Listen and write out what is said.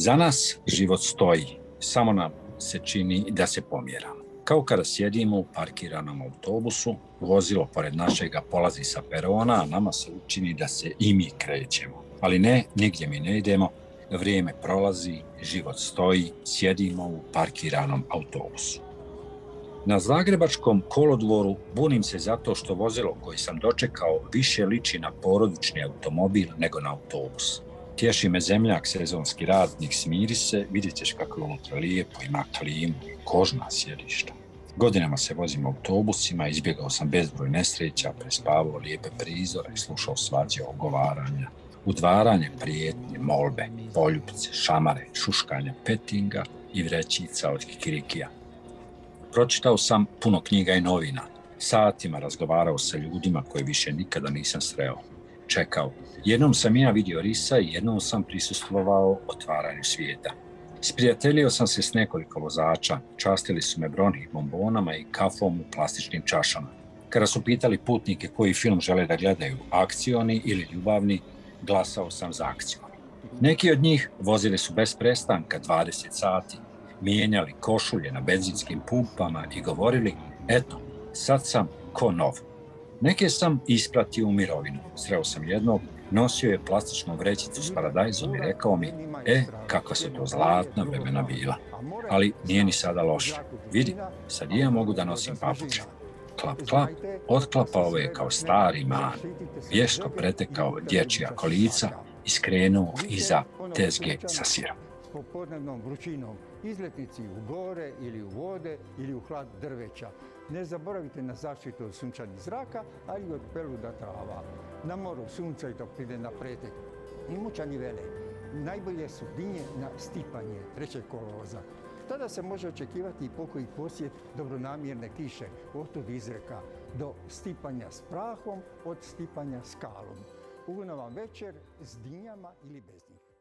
Za nas život stoji, samo nam se čini da se pomjera. Kao kada sjedimo u parkiranom autobusu, vozilo pored našega polazi sa perona, a nama se učini da se i mi krećemo. Ali ne, nigdje mi ne idemo, vrijeme prolazi, život stoji, sjedimo u parkiranom autobusu. Na zagrebačkom kolodvoru bunim se zato što vozilo koji sam dočekao više liči na porodični automobil nego na autobus. Tješi me zemljak, sezonski radnik, smiri se, vidjet ćeš kako je unutra lijepo, ima klimu kožna sjedišta. Godinama se vozim autobusima, izbjegao sam bezbroj nesreća, prespavao lijepe prizore, slušao svađe ogovaranja, udvaranje prijetnje, molbe, poljubce, šamare, šuškanja petinga i vrećica od kikirikija. Pročitao sam puno knjiga i novina, satima razgovarao sa ljudima koje više nikada nisam sreo. Čekao. Jednom sam ja vidio risa i jednom sam prisustvovao otvaranju svijeta. Sprijateljio sam se s nekoliko vozača, častili su me brojnih bombonama i kafom u plastičnim čašama. Kada su pitali putnike koji film žele da gledaju, akcioni ili ljubavni, glasao sam za akciju. Neki od njih vozili su bez prestanka 20 sati, mijenjali košulje na benzinskim pumpama i govorili, eto, sad sam ko nov. Neke sam ispratio u mirovinu. Sreo sam jednog, nosio je plastičnu vrećicu s paradajzom i rekao mi, e, kakva su to zlatna vremena bila. Ali nije ni sada loše. Vidi, sad i ja mogu da nosim papuče. Klap, klap, otklapao je kao stari man. Vješto pretekao dječja kolica i skrenuo iza tezge sa sirom popodnevnom vrućinom, izletnici u gore ili u vode ili u hlad drveća. Ne zaboravite na zaštitu od sunčanih zraka, ali i od peluda trava. Na moru sunca i ide na pretek. Imućani vele, najbolje su dinje na stipanje trećeg kolovoza. Tada se može očekivati i pokoji posjet dobronamjerne kiše, otud izreka, do stipanja s prahom, od stipanja s kalom. Ugodna vam večer s dinjama ili bez njih.